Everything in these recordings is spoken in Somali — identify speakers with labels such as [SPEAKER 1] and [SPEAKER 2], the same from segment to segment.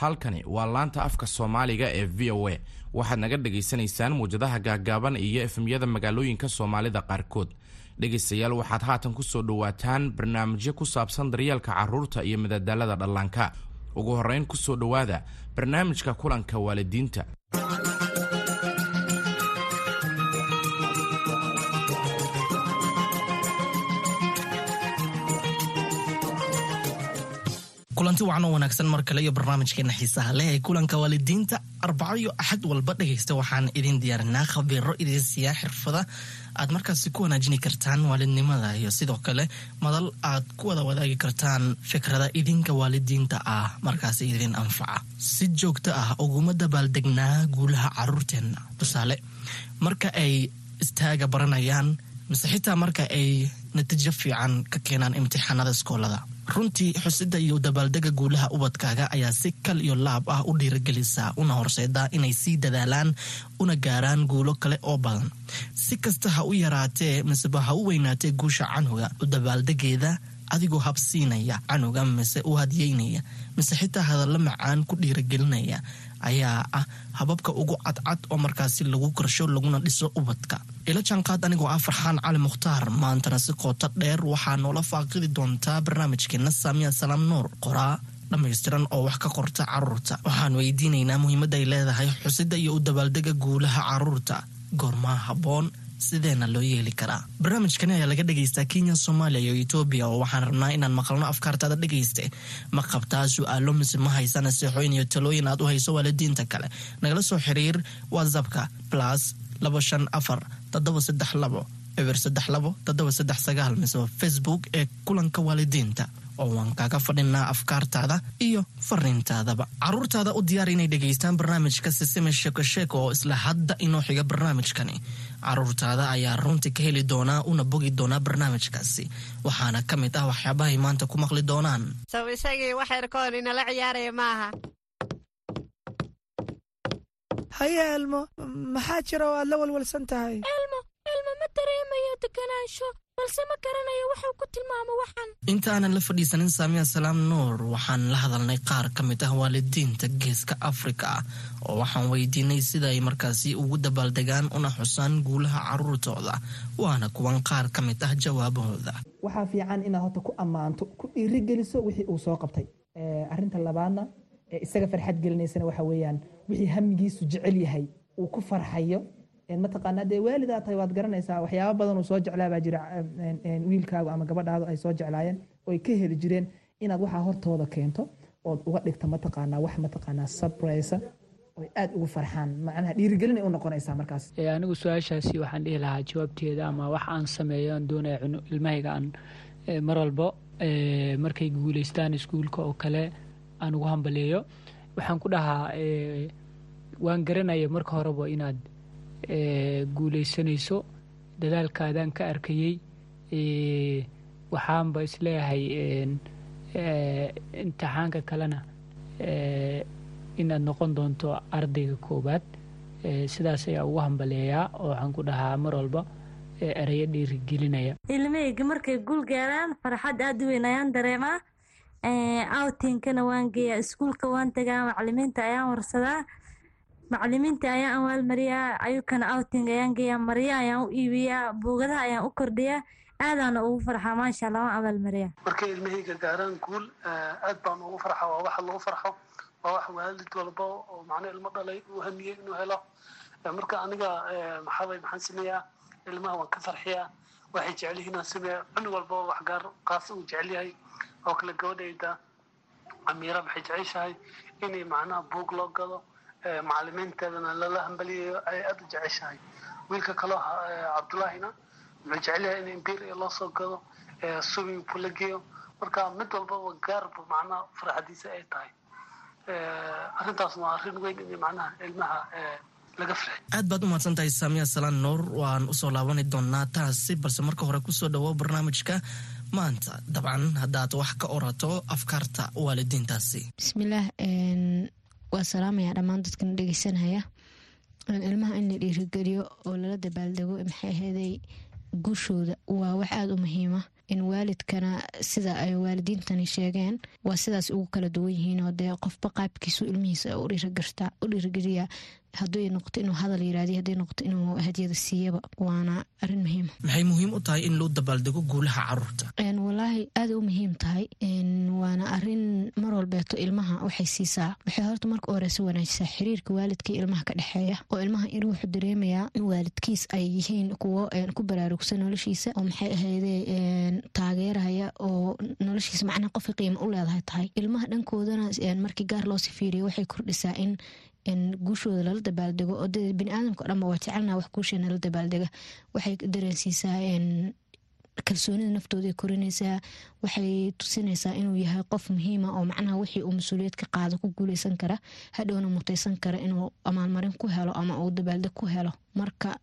[SPEAKER 1] halkani waa laanta afka soomaaliga ee v o a. Waxaad naga dhagaysanaysaan muwjadaha gaaggaaban iyo efemyada magaalooyinka soomaalida qaarkood. Dhegaystayaal waxaad haatan ku soo dhowaataan barnaamijyo ku saabsan daryeelka carruurta iyo madadaalada dhallaanka. Ugu horrayn ku soo dhowaada barnaamijka kulanka waalidiinta
[SPEAKER 2] kulanti wacan oo wanaagsan mar kale iyo barnaamijkeena xiisaha leh ee kulanka waalidiinta arbaco iyo axad walba dhegaysta. Waxaan idin diyaarinaa khabiiro idin siiyaa xirfada aad markaasi ku wanaajini kartaan waalidnimada iyo sidoo kale madal aad ku wada wadaagi kartaan fikrada idinka waalidiinta ah. Markaasi idin anfaca. Si joogto ah uguma dabaaldegnaa guulaha caruurteenna. Tusaale marka ay istaaga baranayaan mise xitaa marka ay natiijo fiican ka keenaan imtixaanada iskoolada runtii xusida iyo dabaaldega guulaha ubadkaaga ayaa si kal iyo laab ah u dhiiragelisa una horseeda inay sii dadaalaan una gaaraan guulo kale oo badan. Si kasta ha u yaraatee miseba ha u weynaatee guusha canuga u dabaaldegeeda adigoo habsiinaya canuga mise u hadiyeynaya mise xitaa hadallo macaan ku dhiiragelinaya ayaa ah hababka ugu cadcad oo markaasi lagu korsho laguna dhiso ubadka. Ila jaanqaad anigoo ah farxaan cali mukhtaar maantana si qoota dheer waxaa noola faaqidi doontaa barnaamijkeena saamiya salaam nuur qoraa dhammaystiran oo wax ka qorta carruurta waxaan weydiinaynaa muhiimadda ay leedahay xusida iyo u dabaaldega guulaha carruurta goormaa habboon sideena loo yeeli karaa. Barnaamijkani ayaa laga dhagaystaa kenya soomaaliya iyo etoobiya oo waxaan rabnaa inaan maqalno afkaartaada dhegayste. Ma qabtaa su'aalo mise ma haysa naseexooyin iyo talooyin aad u hayso waalidiinta kale. Nagala soo xiriir whatsappka plus laba shan afar toddoba saddex labo eber saddex labo toddoba saddex sagaal mise facebook ee kulanka waalidiinta oo waan kaaga fadhinaa afkaartaada iyo fariintaadaba. Caruurtaada u diyaar inay dhegaystaan barnaamijka sisime sheeko sheeko oo isla hadda inoo xiga barnaamijkani. Caruurtaada ayaa runtii ka heli doonaa una bogi doonaa barnaamijkaasi. Waxaana ka mid ah waxyaabahay maanta ku maqli doonaan.
[SPEAKER 3] Saw isagii wax yarkoon inala ciyaaraya maaha.
[SPEAKER 4] Haye elmo maxaa jira oo aad la walwalsan tahay?
[SPEAKER 5] Elmo elmo ma dareemayo deganaansho balse ma garanayo wuxuu ku tilmaamo waxan
[SPEAKER 2] intaanan la fadhiisanin saamiya salaam nuur waxaan la hadalnay qaar ka mid ah waalidiinta geeska afrika oo waxaan weydiinay sida ay markaasi ugu dabaaldegaan una xusaan guulaha caruurtooda waana kuwan qaar ka mid ah jawaabahooda.
[SPEAKER 6] Waxaa fiican inaad horta ku ammaanto ku dhiirigeliso wixii uu soo qabtay. Arinta labaadna isaga farxad gelinaysana waxa weeyaan wixii hamigiisu jecel yahay uu ku farxayo mataqaanaa dee waalidaa tahay waad garanaysaa waxyaaba badan uu soo jeclaa baa jira wiilkaagu ama gabadhaadu ay soo jeclaayeen oy ka heli jireen inaad waxaa hortooda keento ood uga dhigta mataqaanaa wax mataqaanaa sabraysa oy aad ugu farxaan. Macnaha dhiirigelin ay u noqonaysaa markaas.
[SPEAKER 7] Anigu su'aashaasi waxaan dhihi lahaa jawaabteeda ama wax aan sameeyo aan doonaya ilmahayga aan mar walbo markay guuleystaan iskuulka oo kale aan ugu hambaleeyo. Waxaan ku dhahaa waan garanaya marka horeba inaad guuleysanayso dadaalkaadaan ka arkayey waxaanba is leeyahay imtixaanka kalena inaad noqon doonto ardayga koowaad. Sidaas ayaa ugu hambaleeyaa oo waxaan ku dhahaa mar walba ereyo dhiirigelinaya.
[SPEAKER 5] Ilmahayga markay guul gaaraan farxad aad u weyn ayaan dareemaa. Awtinkana waan geeyaa iskuulka waan tagaa macalimiinta ayaan warsadaa macalimiinta ayaan awaalmariyaa ayukana outing ayaan geeyaa marya ayaan u iibiyaa buugadaha ayaan u kordhiyaa aadaana ugu farxaa maasha allah waan abaalmariyaa.
[SPEAKER 8] Markay ilmahayga gaaraan guul aad baan ugu farxa waa waxa lagu farxo waa wax waalid walba oo macno ilmo dhalay uu hamiyey inuu helo. Marka aniga maxaabay maxaan sameeyaa? Ilmaha waan ka farxiyaa waxay jecel yihiin aan sameeya cunug walba wax gaar qaas uu jecel yahay oo kale gabadhayda amiira waxay jeceshahay inay macnaha buug loo gado macalimiinteedana lala hambaliyayo ay aada u jeceshahay. Wiilka kaloo cabdullaahina wuxuu jecelyahay in imperia loo soo gado swimming pool la geeyo. Marka mid walbaba gaarba macnaha farxadiisa ay tahay. Arrintaas waa arrin weyn in macnaha ilmaha
[SPEAKER 2] aad baad u mahadsan tahay saamiya salaan nuur waan u soo laabani doonaa taasi balse marka hore ku soo dhawo barnaamijka. Maanta dabcan haddaad wax ka orato afkaarta waalidiintaasi.
[SPEAKER 9] Bismillaah waa salaamaya dhammaan dadkana dhegeysanaya. Ilmaha in la dhiirigeliyo oo lala dabaaldego maxay ahaday guushooda waa wax aada u muhiima. In waalidkana sida ay waalidiintani sheegeen waa sidaas ugu kala duwan yihiin oo dee qofba qaabkiisu ilmihiisa u dhiirigeliya haday noqoto inuu hadal yirahdiy haday noqoto inuu hadiyada siiyaba waana arrin muhiima
[SPEAKER 2] maxay muhiim u tahay in loo dabaaldego guulaha carruurta
[SPEAKER 9] walaahi aaday u muhiim tahay. Waana arrin mar walbeeto ilmaha waxay siisaa. Waxay horta marka horeysa wanaajisaa xiriirka waalidka ilmaha ka dhexeeya oo ilmaha in wuxuu dareemayaa in waalidkiis ay yihiin kuwo ku baraarugsan noloshiisa oo maxay ahayde taageeraya oo noloshiisa macnaha qofka qiimo u leedahay tahay. Ilmaha dhankoodana markii gaar loosii fiiriyo waxay kordhisaa in guushooda lala dabaaldego biniaadamka o dhanba waa jecelna wax guusha nala dabaaldega waxay dareensiisaa kalsoonida naftooda korinaysaa waxay tusinaysaa inuu yahay qof muhiima oo macnaha wixii uu mas'uuliyad ka qaado ku guuleysan kara hadhowna mutaysan kara inuu amaalmarin ku helo ama uu dabaaldeg ku helo. Marka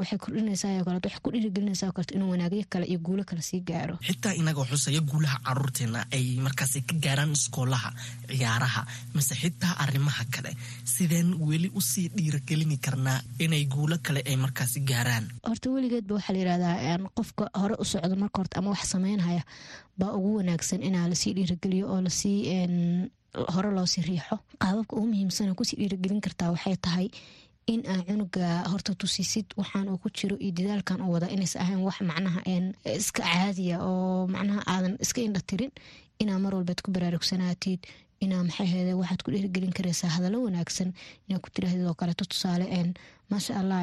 [SPEAKER 9] waxay kordhinaysaa kaleet waxay ku dhiirigelinaysaa kaleet inuu wanaagyo kale iyo guulo kale sii gaaro.
[SPEAKER 2] Xitaa inagoo xusaya guulaha caruurteena ay markaasi ka gaaraan iskoolaha ciyaaraha mise xitaa arrimaha kale. Sideen weli u sii dhiiragelini karnaa inay guulo kale ay markaasi gaaraan.
[SPEAKER 9] Horta weligeedba waxaa layirahdaa qofka hore socdo marka horta ama wax sameynhaya baa ugu wanaagsan inaa la sii dhiirageliyo oo la sii hore loosii riixo. Qaababka ugu muhiimsana ku sii dhiiragelin kartaa waxay tahay in aa cunuga horta tusisid waxaan uu ku jiro iyo dadaalkan uu wada inays ahayn wax macnaha iska caadiya oo macnaha aadan iska indha tirin inaa mar walbeed ku baraarugsanaatid inaa maxayhede waxaad ku dhiirigelin karaysaa hadallo wanaagsan inaa ku tirahdid oo kaleeto tusaale maasha allah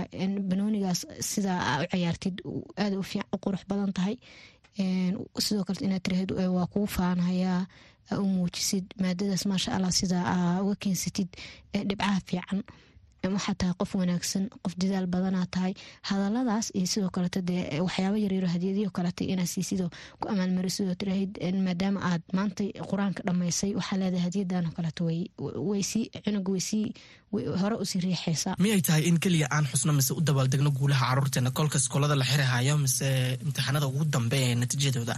[SPEAKER 9] banoonigaas sidaa aa u cayaartid aada u qurux badan tahay. Sidoo kale inaad tirahdid waa kuu faanayaa aa u muujisid maadadaas maasha allah sidaa aa uga keensatid dhibcaha fiican waxaa tahay qof wanaagsan qof dadaal badanaa tahay. Hadaladaas iyo sidoo kaleeto dee waxyaaba yaryaro hadiyadiyo kaleeto inaa siisidoo ku amaalmarisidoo tiraahid maadaama aad maanta qur'aanka dhammaysay waxaa leedahay hadiyadan kaleeto waysii cunuga waysii hore u sii riixaysaa.
[SPEAKER 2] Miyay tahay in keliya aan xusno mise u dabaaldegno guulaha caruurteena kolka iskoolada la xirahayo mise imtixaanada ugu dambe ee natiijadooda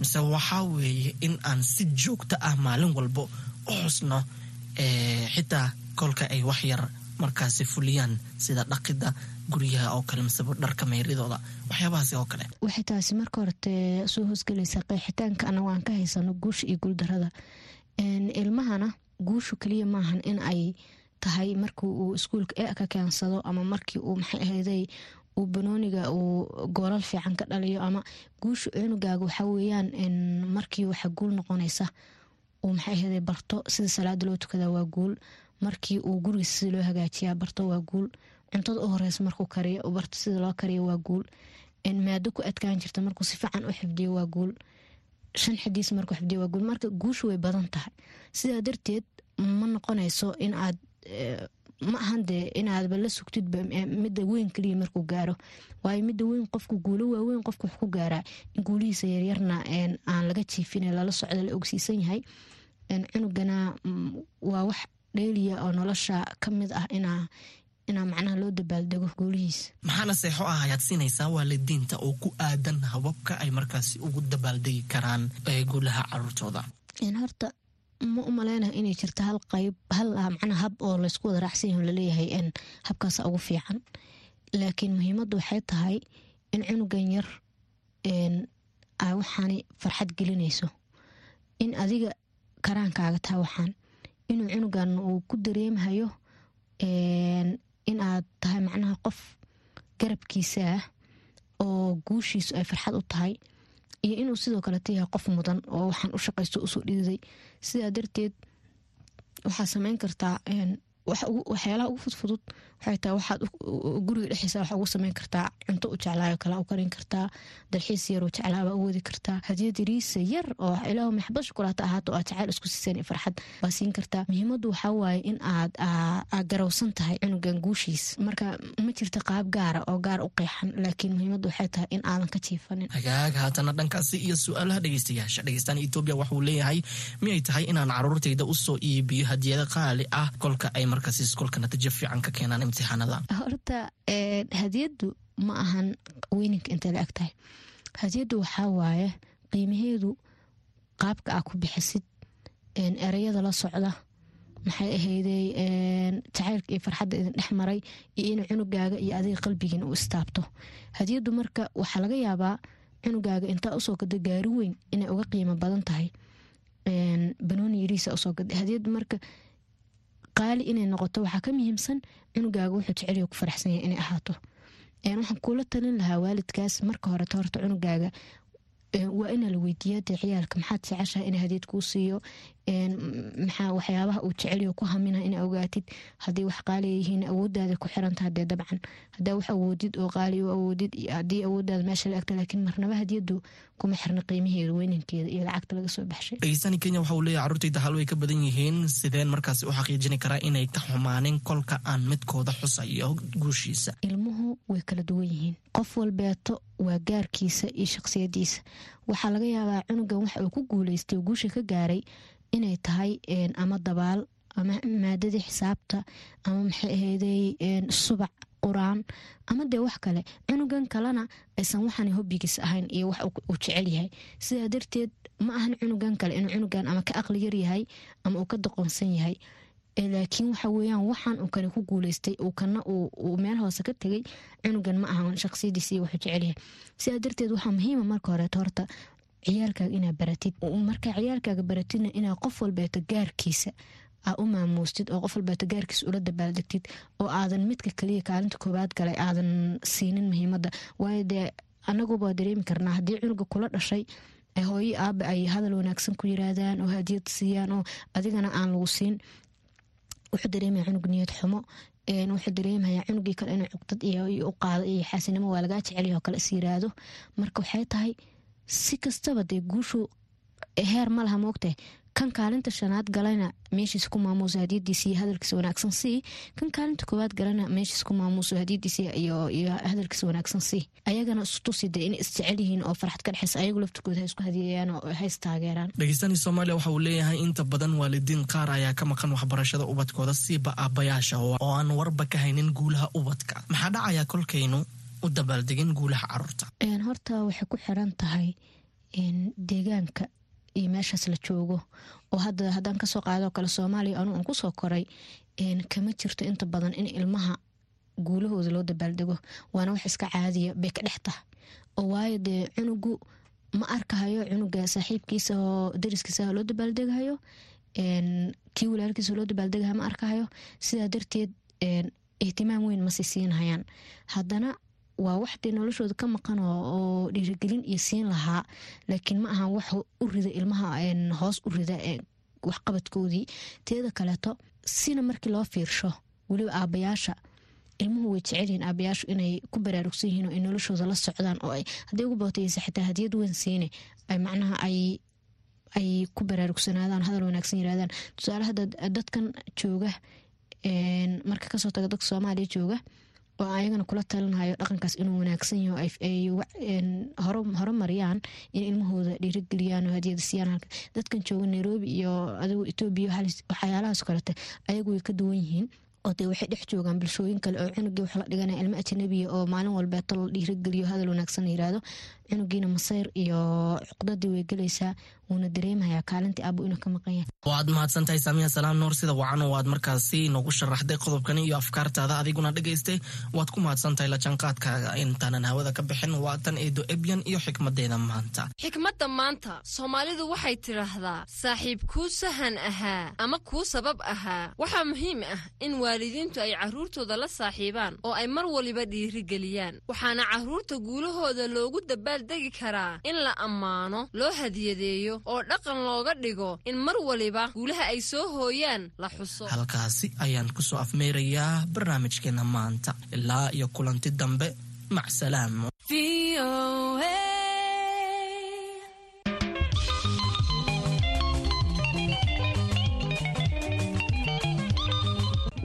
[SPEAKER 2] mise waxaa weeye in aan si joogto ah maalin walbo u xusno xitaa kolka ay wax yar markaasi fuliyaan sida dhaqida guryaha oo kale miseba dharka meyridooda waxyaabahaasi oo kale.
[SPEAKER 9] Waxay taasi marka horete soo hoosgelaysaa qeexitaanka anago aan ka haysano guusha iyo guuldarada ilmahana guushu kaliya maahan in ay tahay markii uu iskuulka e ka keensado ama markii uu maxay ahayday uu banooniga uu goolal fiican ka dhaliyo ama guusha cunugaaga waxaa weeyaan markii waxa guul noqonaysa uu maxay ahayday barto sida salaada loo tukada waa guul markii uu gurigiisa sida loo hagaajiyaa barto waa guul. Cuntada u horeysa markuu kariyo barto sida loo kariyo waa guul. Maado ku adkaan jirta markuu si u xifdiyo waa guul. Shan xidiis markuu xifdiyo waa guul. Marka guushu way badan tahay. Sidaa darteed ma noqonayso in aad ma ahan dee inaadba la sugtidba midda weyn kaliya markuu gaaro. Waayo midda weyn qofku guulo waaweyn qofku wax ku gaaraa. Guulihiisa yaryarna aan laga jiifin lala socdo la ogsiisan yahay. Cunugana waa wax dheeliya oo nolosha ka mid ah inaa inaa macnaha loo dabaaldego guulihiisa.
[SPEAKER 2] Maxaana seexo ah ayaad siinaysaa waalidiinta oo ku aadan hababka ay markaasi ugu dabaaldegi karaan guulaha caruurtooda.
[SPEAKER 9] Horta ma u maleynaha inay jirta hal qayb hal macnaa hab oo laysku wada raacsan yaho la leeyahay habkaasa ugu fiican. Laakiin muhiimaddu waxay tahay in cunugan yar ay waxaani farxad gelinayso. In adiga karaankaaga taha waxaan inuu cunugan uu ku dareemhayo in aad tahay macnaha qof garabkiisa ah oo guushiisu ay farxad u tahay iyo inuu sidoo kaleta yahay qof mudan oo waxaan u shaqaysto u soo dhiiday. Sidaa darteed waxaa sameyn kartaa waxyaalaha ugu fudfudud tahay waxaad guriga dhexdiisa waxa ugu sameyn kartaa cunto u jeclaayo kala u karin kartaa dalxiis yar oo jeclaaba u wadi kartaa. Hadiyad yariisa yar oo ilaahu maxbad shukulaata ahaato aad jacayl isku siiseen farxad baa siin kartaa. Muhiimaddu waxaa waaye in aad aad garowsan tahay cunugan guushiis. Marka ma jirta qaab gaara oo gaar u qeexan laakiin muhiimaddu waxay tahay in aadan ka jiifanin.
[SPEAKER 2] Hagaag haatana dhankaasi iyo su'aalaha dhegeystayaasha. Dhegeystaan etoobiya waxuu leeyahay miyay tahay inaan caruurtayda u soo iibiyo hadiyada qaali ah kolka ay markaasi iskolka natiijo fiican ka keenaan
[SPEAKER 9] horta hadiyaddu ma ahan weyninka intay la eg tahay. Hadiyaddu waxaa waaye qiimaheedu qaabka aa ku bixisid ereyada la socda maxay ahayday jacaylka iyo farxadda idin dhex maray iyo in cunugaaga iyo adiga qalbigiin uu istaabto. Hadiyaddu marka waxaa laga yaabaa cunugaaga intaa u soo gada gaari weyn inay uga qiimo badan tahay. Banooni yariisa u soo gaday hadiyada marka qaali inay noqoto waxaa ka muhiimsan cunugaaga wuxuu jeceliyo ku faraxsan yahay inay ahaato. Waxaan kuula talin lahaa waalidkaas marka horeta horta cunugaaga waa inaa la weydiiyaa dee ciyaalka maxaad jeceshaha ina hadiyad kuu siiyo maxaa waxyaabaha uu jeceliyo ku hamina ina ogaatid haddii wax qaaliya yihiin awoodaada ku xirantaha dee dabcan. Hadaa wax awoodid oo qaali u awoodid haddii awoodaada meesha la egta laakiin marnaba hadiyadu kuma xirna qiimaheeda weynankeeda iyo lacagta laga soo baxshay.
[SPEAKER 2] Dhegeystani kenya waxa uu leeyahy carruurtayda hal way ka badan yihiin. Sideen markaasi u xaqiijini karaa inay ka xumaaneen kolka aan midkooda xusayo guushiisa.
[SPEAKER 9] Ilmuhu way kala duwan yihiin. Qof walbeeto waa gaarkiisa iyo shaqsiyadiisa waxaa laga yaabaa cunugan waxa uu ku guuleystay guusha ka gaaray inay tahay ama dabaal ama maadadii xisaabta ama maxay ahayday subac qur'aan ama dee wax kale. Cunugan kalena aysan waxaan hobbigiis ahayn iyo wax uu jecel yahay. Sidaa darteed ma ahan cunugan kale inuu cunugan ama ka aqli yar yahay ama uu ka doqonsan yahay laakiin waxa weyaan waxaan uu kale ku guuleystay uu kana uu meel hoose ka tegay cunugan ma ahan shaqsiyadiis iyo wuxuu jecel yahay. Sidaa darteed waxaa muhiima marka horeeto horta ciyaalkaaga inaa baratid. Markaa ciyaalkaaga baratidna inaa qof walbeeto gaarkiisa aa u maamuustid oo qof walbeeto gaarkiisa ula dabaaldegtid oo aadan midka kaliya kaalinta koobaad galay aadan siinin muhiimada waayo dee anaguba dareemi karnaa haddii cunuga kula dhashay hooyo aaba ay hadal wanaagsan ku yiraahdaan oo hadiyad siiyaan oo adigana aan lagu siin wuxuu dareemaya cunug niyad xumo wuxuu dareemaya cunugii kale inuu cugdad u qaado iyo xaasinimo waa lagaa jecelya oo kale is yiraahdo. Marka waxay tahay si kastaba dee guushu heer ma laha moogtahay kan kaalinta shanaad galayna meeshiis ku maamuuso hadiyadiisa iyo hadalkiisa wanaagsan sii. Kan kaalinta koowaad galana meeshiis ku maamuuso hadiyadiisa iyo hadalkiisa wanaagsan sii. Ayagana inay isjecel yihiin oo farxad ka dhexeysa ayagu laftirkooda ha isku hadiyayaan oo ha istaageeraan.
[SPEAKER 2] Dhegeystaani soomaaliya waxa uu leeyahay inta badan waalidiin qaar ayaa ka maqan waxbarashada ubadkooda siiba aabayaasha oo aan warba ka haynin guulaha ubadka. Maxaa dhacaya kolkaynu u dabaaldegin guulaha carruurta
[SPEAKER 9] horta waxay ku xiran tahay deegaanka iyo meeshaas la joogo. Oo hadda haddaan ka soo qaadoo kale soomaaliya anu aan ku soo koray kama jirto inta badan in ilmaha guulahooda loo dabaaldego. Waana wax iska caadiya bay ka dhex tahay. Oo waayo dee cunugu ma arkahayo cunuga saaxiibkiisa oo dariskiisa loo dabaaldegahayo kii walaalkiisa loo dabaaldegahayo ma arkahayo? Sidaa darteed ihtimaam weyn ma sii siinhayaan haddana waa wax dee noloshooda ka maqan oo dhiirigelin iyo siin lahaa laakiin ma aha wax u rida ilmaha hoos u rida waxqabadkoodii. Teeda kaleeto sina markii loo fiirsho weliba aabayaasha ilmuhu way jecelyihiin aabayaashu inay ku baraarugsan yihiin oo ay noloshooda la socdaan oo ay hadday ugu bootaysa xitaa hadiyad weyn siine ay macnaha ay ku baraarugsanaadaan hadal wanaagsan yirahdaan. Tusaale hadda dadkan jooga marka ka soo taga dadka soomaaliya jooga oo ayagana kula talinhayo dhaqankaas inuu wanaagsan yaho ay horumariyaan in ilmahooda dhiirageliyaan oo hadiyada siiyaan. Dadkan jooga nairobi iyo adigu etoobiya waxyaalahaas kalete ayagu way ka duwan yihiin. Oo dee waxay dhex joogaan bulshooyin kale oo cunugii wax la dhiganaya ilmo ajanabiya oo maalin walbeeto la dhiirageliyo hadal wanaagsan la yiraahdo cunugiina masayr iyo cuqdadii way gelaysaa wuuna dareemayaa kaalintii aabo inuu ka maqan yahay.
[SPEAKER 2] Waad mahadsantahay saamiya salaam noor sida wacan waad markaasi noogu sharaxday qodobkani iyo afkaartaada adiguna dhegaystay waad ku mahadsantahay lajanqaadkaaga intaanan hawada ka bixin waatan eedo ebyan iyo xikmadeeda maanta.
[SPEAKER 10] Xikmadda maanta soomaalidu waxay tidhaahdaa saaxiib kuu sahan ahaa ama kuu sabab ahaa. Waxaa muhiim ah in waalidiintu ay carruurtooda la saaxiibaan oo ay mar waliba dhiirigeliyaan. Waxaana carruurta guulahooda loogu dabaaldegi karaa in la ammaano loo hadiyadeeyo oo dhaqan looga dhigo in mar waliba guulaha ay soo hooyaan la xuso.
[SPEAKER 2] Halkaasi ayaan ku soo afmeerayaa barnaamijkeena maanta. Ilaa iyo kulanti dambe macsalaamo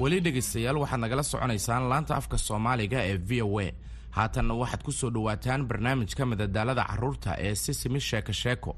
[SPEAKER 1] weli dhegaystayaal waxaad nagala soconaysaan laanta afka soomaaliga ee v o a haatanna waxaad ku soo dhowaataan barnaamijka madadaalada carruurta ee sisimi sheeko sheeko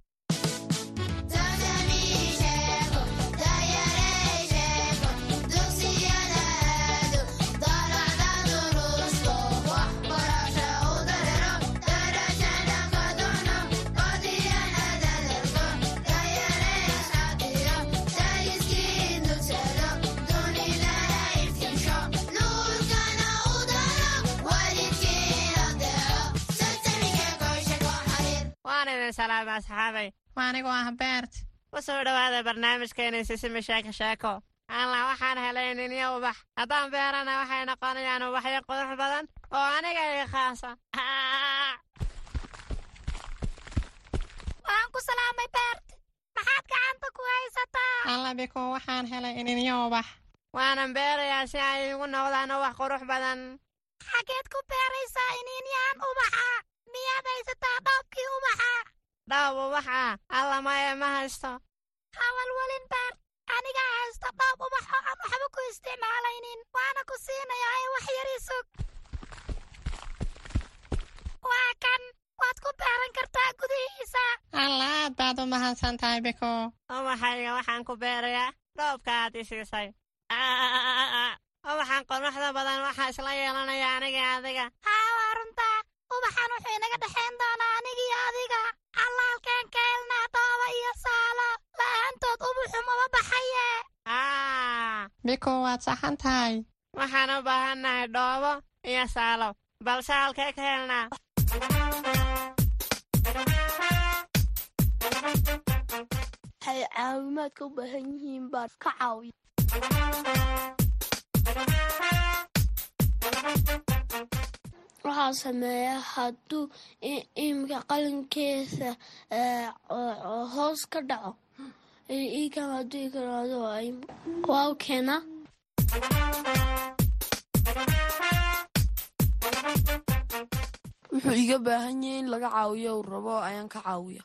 [SPEAKER 3] idin salaama asxaabay
[SPEAKER 11] waa anigu ah beert
[SPEAKER 3] ku soo dhowaada barnaamijkeena sisimi sheeko sheeko? Alla waxaan helay ninyo ubax. Haddaan beerana waxay noqonayaan ubaxyo qurux badan oo aniga ii khaasa.
[SPEAKER 12] Waan ku salaamay beert maxaad gacanta ku haysataa?
[SPEAKER 11] Alla biko waxaan helay ininyo ubax.
[SPEAKER 3] Waanan beerayaa si ay igu noqdaan ubax qurux badan.
[SPEAKER 12] Xageed ku beeraysaa iniinyahan ubaxa. Miyaad haysataa dhoobkii ubaxa
[SPEAKER 3] dhoob ubax ah alla maya ma haysto.
[SPEAKER 12] Hawalwalin beert anigaa haysta dhoob ubax oo aan waxba ku isticmaalaynin. Waana ku siinayaa ee wax yari sug. Waa kan waad ku beeran kartaa gudihiisa.
[SPEAKER 11] Alla aad baad u mahadsan tahay biko
[SPEAKER 3] ubaxayga waxaan ku beerayaa dhoobka aad i siisay. Ubaxan quruxda badan waxaa isla yeelanaya aniga adiga.
[SPEAKER 12] Haa waa runtaa ubaxan wuxuu inaga dhexayn doonaa
[SPEAKER 11] biko waad saxan tahay
[SPEAKER 3] waxaan u baahannahay dhoobo iyo saalo balse halkee ka helnaa
[SPEAKER 13] waxay caawimaadka u baahan yihiin baan ka caawiya waxaa sameeya hadduu imika qalinkeesa hoos ka dhaco ikan hadduu ikaraado waaw keena wuxuu iga baahan yahay in laga caawiyo uu rabo ayaan ka caawiya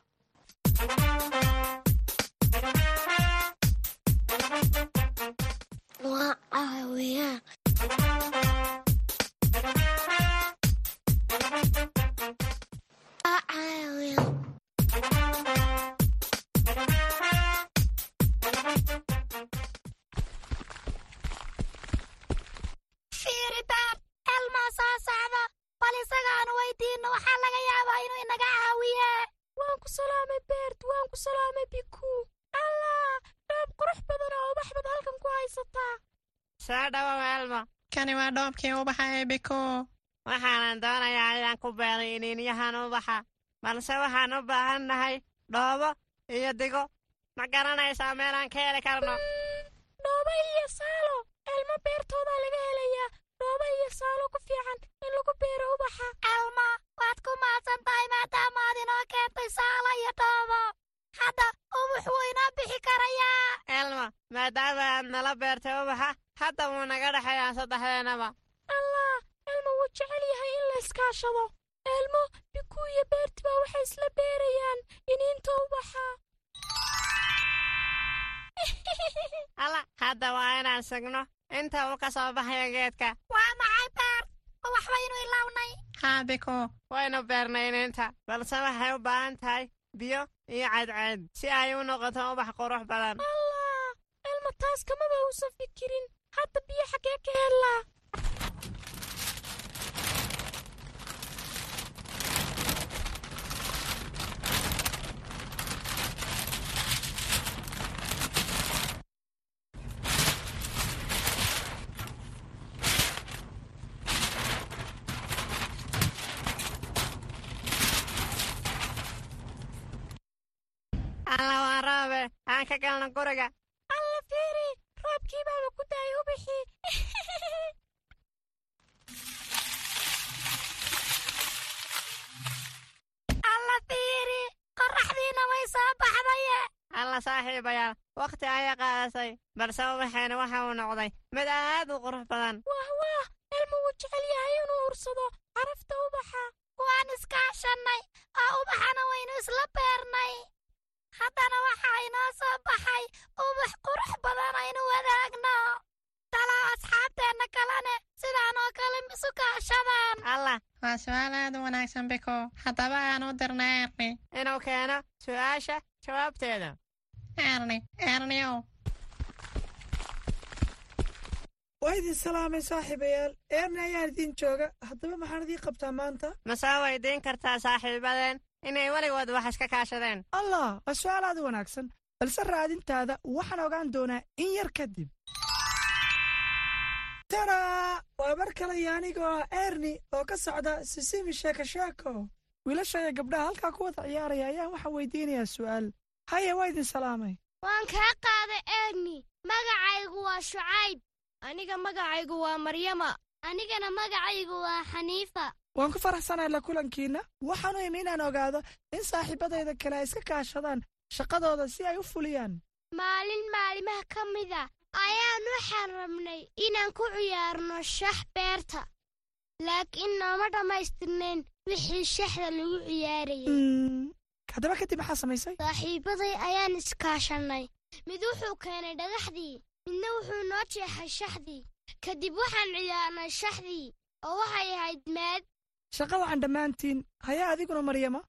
[SPEAKER 11] dhoobkii ubaxa ee biko
[SPEAKER 3] waxaanan doonayaa inaan ku beeray iniinyahan ubaxa balse waxaan u baahan nahay dhoobo iyo digo ma garanaysaa meelaan ka heli karno
[SPEAKER 14] dhoobo iyo saalo elmo beertoodaa laga helayaa dhoobo iyo saalo ku fiican in lagu beero ubaxa
[SPEAKER 12] elmo waad ku mahadsan tahay maadaama aad inoo keentay saalo iyo dhoobo hadda ubux wuu inoo bixi karayaa
[SPEAKER 3] elmo maadaama aad nala beertay ubaxa hadda wuu naga dhexeeyaa saddexdeenaba
[SPEAKER 14] allah elmo wuu jecel yahay in la iskaashado elmo biku iyo beerti baa waxay isla beerayaan. Iniinta ubaxa
[SPEAKER 3] alla hadda waa inaan sugno. Inta uu ka soo baxayo geedka.
[SPEAKER 12] Waa maxay beer ubax baynu ilawnay.
[SPEAKER 11] Haa biko.
[SPEAKER 3] Waynu beernay iniinta. Balse waxay u baahan tahay biyo iyo cadceed si ay u noqoto ubax qurux badan.
[SPEAKER 14] Allah elmo taas kamaba uusan fikirin. Hadda biyo xaggee ka helaa
[SPEAKER 3] alla waa roobe aan ka galno guriga
[SPEAKER 14] alla fiiri roobkii baaba ku daayay ubixii
[SPEAKER 12] alla fiiri qorraxdiina way soo baxdaye
[SPEAKER 3] alla saaxiibayaal wakhti ayay qaadasay balse ubaxeena waxa uu noqday mid aad u qurux badan
[SPEAKER 14] wah wah elmo wuu jecel yahay inuu ursado carafta ubaxa
[SPEAKER 12] waan iskaashannay oo ubaxana waynu isla beernay haddana waxaa inoo soo baxay ubax qurux badan aynu wadaagno. Talaa asxaabteenna kalene sidaan oo kale isu kaashadaan.
[SPEAKER 3] Allah
[SPEAKER 11] waa su'aal aad u wanaagsan biko haddaba aan u dirna erni
[SPEAKER 3] inuu keeno su'aasha jawaabteeda.
[SPEAKER 11] Erni erniow
[SPEAKER 4] waa idin salaamay saaxiibayaal. Eerni ayaan idiin jooga. Haddaba maxaan idiin qabtaa maanta?
[SPEAKER 3] Ma soo weydiin kartaa saaxiibadeen inay weligood wax iska kaashadeen.
[SPEAKER 4] Allah waa su'aal aad u wanaagsan. Balse raadintaada waxaan ogaan doonaa in yar kadib tara! Waa mar kale iyo anigoo ah erni oo ka socda sisimi sheeko sheeko wiilasha iyo gabdhaha halkaa ku wada ciyaaraya ayaan waxaa weydiinayaa su'aal. Haya waa idin salaamay.
[SPEAKER 14] Waan kaa qaaday eegni magacaygu waa shucayb. Aniga magacaygu waa maryama.
[SPEAKER 12] Anigana magacaygu waa xaniifa
[SPEAKER 4] waan ku faraxsanahay la kulankiinna. Waxaanu imi inaan ogaado in saaxiibadayda kale ay iska kaashadaan shaqadooda si ay u fuliyaan.
[SPEAKER 14] Maalin maalimaha ka mida ayaan waxaan rabnay inaan ku ciyaarno shax beerta. Laakiin nooma dhammaystirnayn wixii shaxda lagu ciyaarayay.
[SPEAKER 4] Haddaba kadib maxaa samaysay.
[SPEAKER 14] Saaxiibaday ayaan iskaashannay mid wuxuu keenay dhagaxdii midna wuxuu noo jeexay shaxdii. Kadib waxaan ciyaarnay shaxdii oo waxay ahayd maad
[SPEAKER 4] shaqa wacan dhammaantiin hayaa adiguna maryama?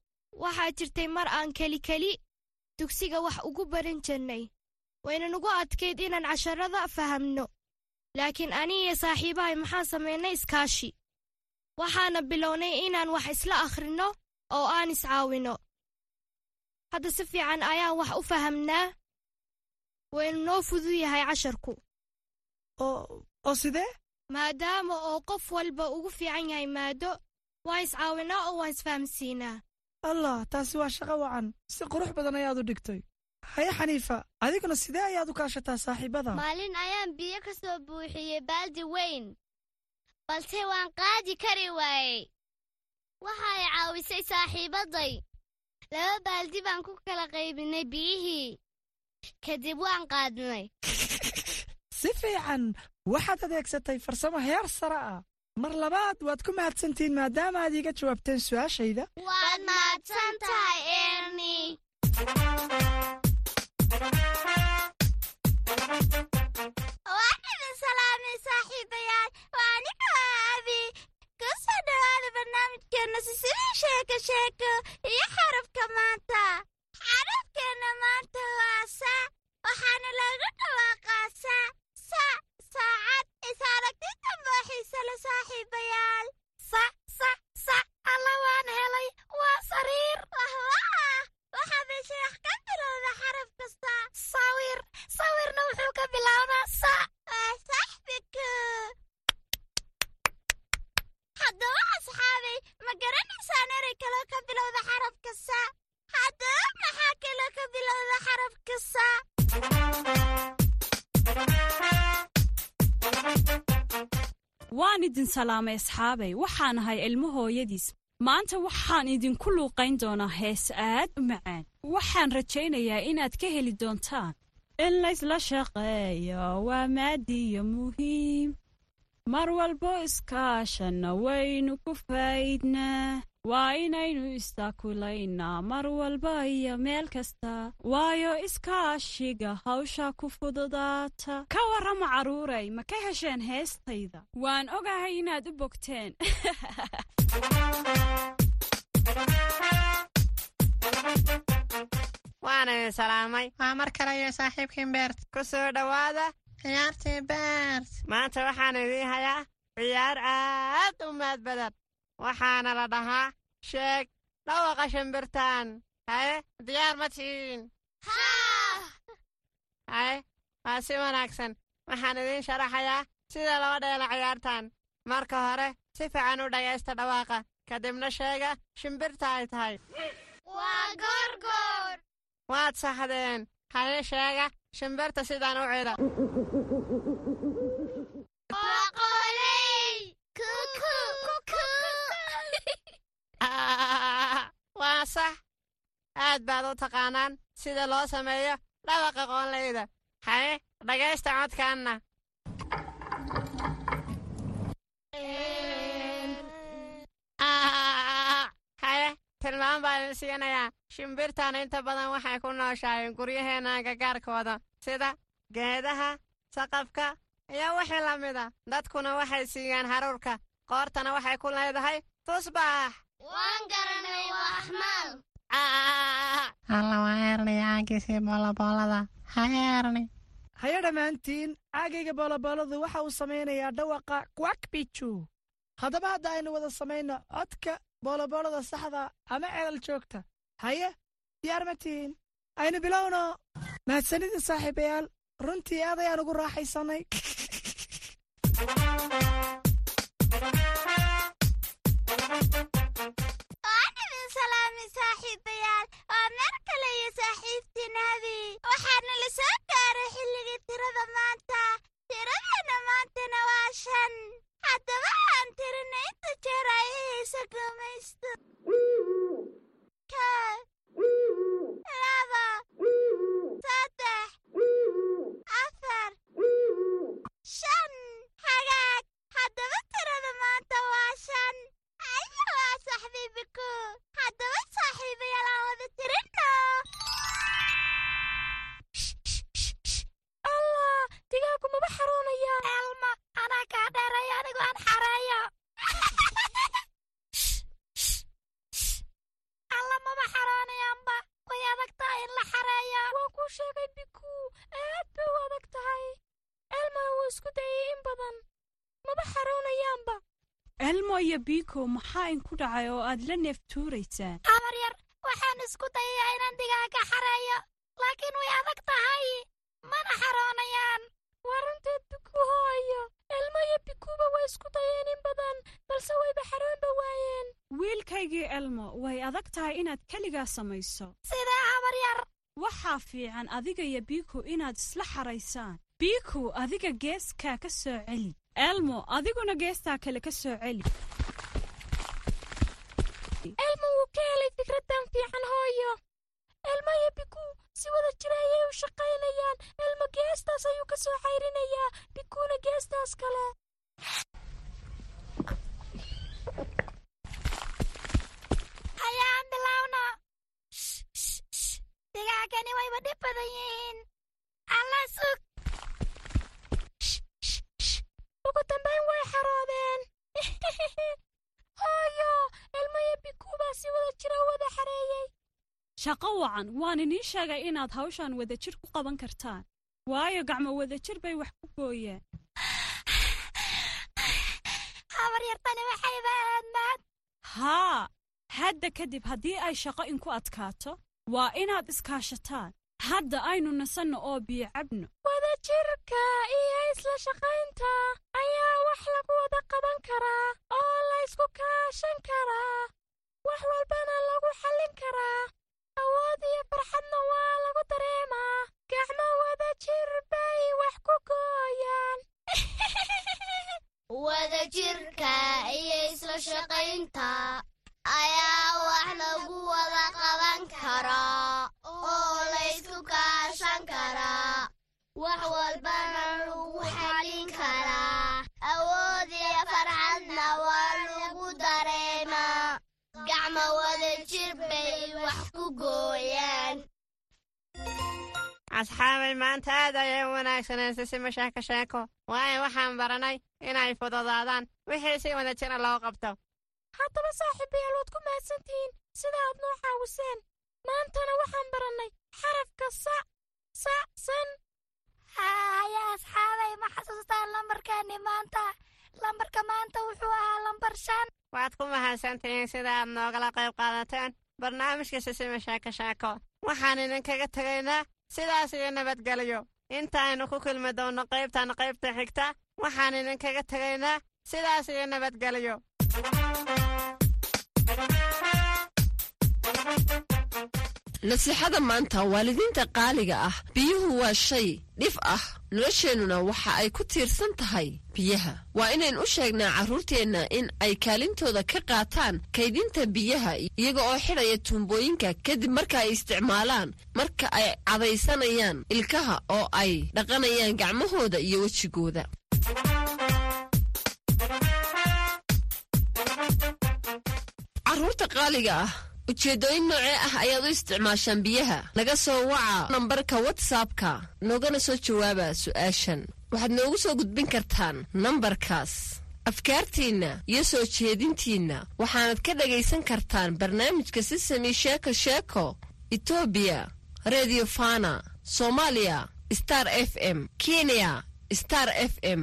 [SPEAKER 14] Waxaa jirtay mar aan kelikeli dugsiga wax ugu baran jirnay wayna nugu adkayd inaan casharada fahamno. Laakiin anigiyo saaxiibahay maxaan samaynay iskaashi. Waxaana bilownay inaan wax isla akhrinno oo aan iscaawinno. Hadda si fiican ayaan wax u fahamnaa. Waynu noo fudud yahay casharku.
[SPEAKER 4] Oo sidee?
[SPEAKER 14] Maadaama oo qof walba ugu fiican yahay maado waan iscaawinaa oo waan isfahamsiinaa
[SPEAKER 4] allah taasi waa shaqo wacan. Si qurux badan ayaad u dhigtay. Haye xaniifa adiguna sidee ayaad u kaashataa saaxiibada?
[SPEAKER 12] Maalin ayaan biyo ka soo buuxiyey baaldi weyn balse waan qaadi kari waayey. Waxay caawisay saaxiibaday. Laba baaldi baan ku kala qaybinay biyihii. Kadib waan qaadnay.
[SPEAKER 4] Si fiican waxaad adeegsatay farsamo heer sare ah mar labaad waad ku mahadsantihiin maadaama aad iiga jawaabteen su'aashayda.
[SPEAKER 12] Waad salaamay saaxiibayaal. Waa aniga abi ku soo dhowaada barnaamijkeenna sisidii sheeko sheeko iyo xarafka maanta. Xarafkeenna maanta waa sa. Waxaana lagu dhawaaqaa sa sa saacad is aragtida mooxiisa la saaxiibayaal. Sa sa sa alla waan helay. Waa sariir. Wahwaa waxaa meesha wax ka bilowda xaraf kasta. Sawir sawirna wuxuu ka bilowdaa sa. Waa saxbika haddaba asxaabay ma garanaysaan erey kaloo ka bilowda xarafka sa haddaba maxaa kaloo ka bilowda xarafka sa
[SPEAKER 15] waan idin salaamay asxaabay waxaan ahay ilmo hooyadiis. Maanta waxaan idinku luuqayn doonaa hees aad u macaan. Waxaan rajaynayaa inaad ka heli doontaan. In laysla shaqeeyo waa maadiyo muhiim. Mar walbo iskaashanna waynu ku faa'idnaa waa inaynu istaakulaynaa mar walba iyo meel kasta. Waayo iskaashiga hawsha ku fududaata. Ka warrama carruuray ma ka hesheen heestayda? Waan ogahay inaad u bogteen.
[SPEAKER 3] Waan idin salaamay.
[SPEAKER 11] Waa mar kale iyo saaxiibkiin beert.
[SPEAKER 3] Ku soo dhowaada.
[SPEAKER 11] Ciyaartii beert.
[SPEAKER 3] Maanta waxaan idiin hayaa ciyaar aad u maad badan waxaana la dhahaa sheeg dhawaqa shimbirtaan haye diyaar ma tihiin? Haye waa si wanaagsan. Waxaan idiin sharaxayaa sida loo dheelo ciyaartan marka hore si fiican u dhagaysta dhawaaqa kadibna sheega shimbirta ay tahay.
[SPEAKER 12] Waa goorgoor
[SPEAKER 3] waad saxdeen. Haye sheega shimbirta sidaan u cida
[SPEAKER 12] waa
[SPEAKER 3] sax. Aad baad u taqaanaan sida loo sameeyo dhawaqa qoonlayda haye dhagaysta codkaanna. Haye tilmaam baan idin siinayaa. Shimbirtan inta badan waxay ku nooshaayeen guryaheenna agagaarkooda sida geedaha saqafka iyo wixii la mida dadkuna waxay siiyaan haruurka qoortana waxay ku leedahay tusbax
[SPEAKER 12] waan garanay waa axmaal
[SPEAKER 11] alla waa eerni caagiisii booloboolada ha eerni
[SPEAKER 4] haye dhammaantiin caagayga boolobooladu waxa uu samaynayaa dhawaqa kwakbiju haddaba hadda aynu wada samayno codka booloboolada saxda ama celal joogta haye diyaar ma tihiin aynu bilowno mahadsanidin saaxiibayaal runtii aad ayaan ugu raaxaysannay
[SPEAKER 12] salaami saaxiibayaal waa meer kale iyo saaxiibtiinadii waxaana la soo gaaray xilligii tirada maanta. Tiradana maantana waa shan. Haddaba aan tirina inta jeer ay ihaysa
[SPEAKER 15] gumaysto iyo biiko maxaa inku dhacay oo aad la neeftuuraysaan?
[SPEAKER 12] Habar yar waxaan isku dayayaa inaan digaaga xareeyo laakiin way adag tahay. Mana xaroonayaan. Waa runteed biku hooyo elmo iyo bikuba way isku dayeen in badan balse wayba xaroonba waayeen.
[SPEAKER 15] Wiilkaygii elmo way adag tahay inaad keligaa samayso.
[SPEAKER 12] Sidee habar yar.
[SPEAKER 15] Waxaa fiican adiga iyo biiko inaad isla xaraysaan. Biiko adiga geeskaa ka soo celi. Elmo adiguna geestaa kale ka soo celi
[SPEAKER 12] elmo wuu ka helay fikraddan fiican hooyo elmo iyo biku si wada jira ayay u shaqaynayaan. Elmo geestaas ayuu ka soo cayrinayaa bikuuna geestaas kale. Hayaan bilowno. Digaagani wayba dhib badan yihiin. Alla sug. Ugu dambayn way xaroodeen. Hooyo elmo iyo bikuubaa si wada jira u wada xareeyey
[SPEAKER 15] shaqo wacan waan idiin sheegay inaad hawshan wadajir ku qaban kartaan. Waayo gacmo wadajir bay wax ku gooyeen. Haa hadda kadib haddii ay shaqo inku adkaato waa inaad iskaashataan. Hadda aynu nasanno oo biyo cabno.
[SPEAKER 12] Wadajirka iyo isla shaqaynta ayaa wax lagu wada qaban karaa oo laysku kaashan karaa. Wax walbana lagu xallin karaa awood iyo farxadna waa lagu dareemaa. Gacmo wadajir bay wax ku gooyaan.
[SPEAKER 16] Wadajirka iyo isla shaqaynta ayaa wax lagu wada qaban karaa oo laysku kaashan karaa wax walbana lagu xallin karaa awood iyo farxadna waa lagu dareemaa gacmo wadajir bay wax ku gooyaan.
[SPEAKER 3] Asxaabay maanta aad ayay u wanaagsaneen sisima sheeko sheeko. Waayo waxaan baranay inay fududaadaan wixii si wada jira loo qabto.
[SPEAKER 12] Haddaba saaxiibayaal waad ku mahadsantihiin sida aad noo caawiseen. Maantana waxaan barannay xarafka sa sa san. Haya asxaabay ma xasuustaan lambarkaani maanta lambarka maanta wuxuu ahaa lambar shan
[SPEAKER 3] waad ku mahadsantihiin sida aad noogala qayb qaadateen? Barnaamijka sisima sheeko sheeko waxaan idinkaga tegaynaa sidaas iyo nabadgelyo. Intaaynu ku kulmi doonno qaybtan qaybta xigta waxaan idinkaga tegaynaa sidaas iyo nabadgelyo
[SPEAKER 17] nasiixada maanta waalidiinta qaaliga ah biyuhu waa shay dhif ah. Nolosheennuna waxa ay ku tiirsan tahay biyaha. Waa inayn u sheegnaa carruurteenna in ay kaalintooda ka qaataan kaydinta biyaha iyaga oo xidhaya tuumbooyinka kadib marka ay isticmaalaan marka ay cadaysanayaan ilkaha oo ay dhaqanayaan gacmahooda iyo wejigooda. Carruurta qaaliga ah ujeeddooyin noocee ah ayaad u isticmaashaan biyaha? Naga soo waca nambarka watsapka noogana soo jawaaba su'aashan. Waxaad noogu soo gudbin kartaan nambarkaas. Afkaartiinna iyo soo jeedintiinna waxaanad ka dhagaysan kartaan barnaamijka sisami sheeko sheeko etoobiya redio fana soomaaliya star f m kenya star f m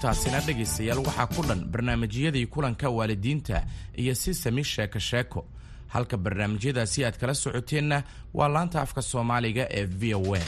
[SPEAKER 1] intaasina dhegaystayaal waxaa ku dhan barnaamijyadii kulanka waalidiinta iyo sisami sheeko sheeko. Halka barnaamijyadaasi aad kala socoteenna waa laanta afka soomaaliga ee v o a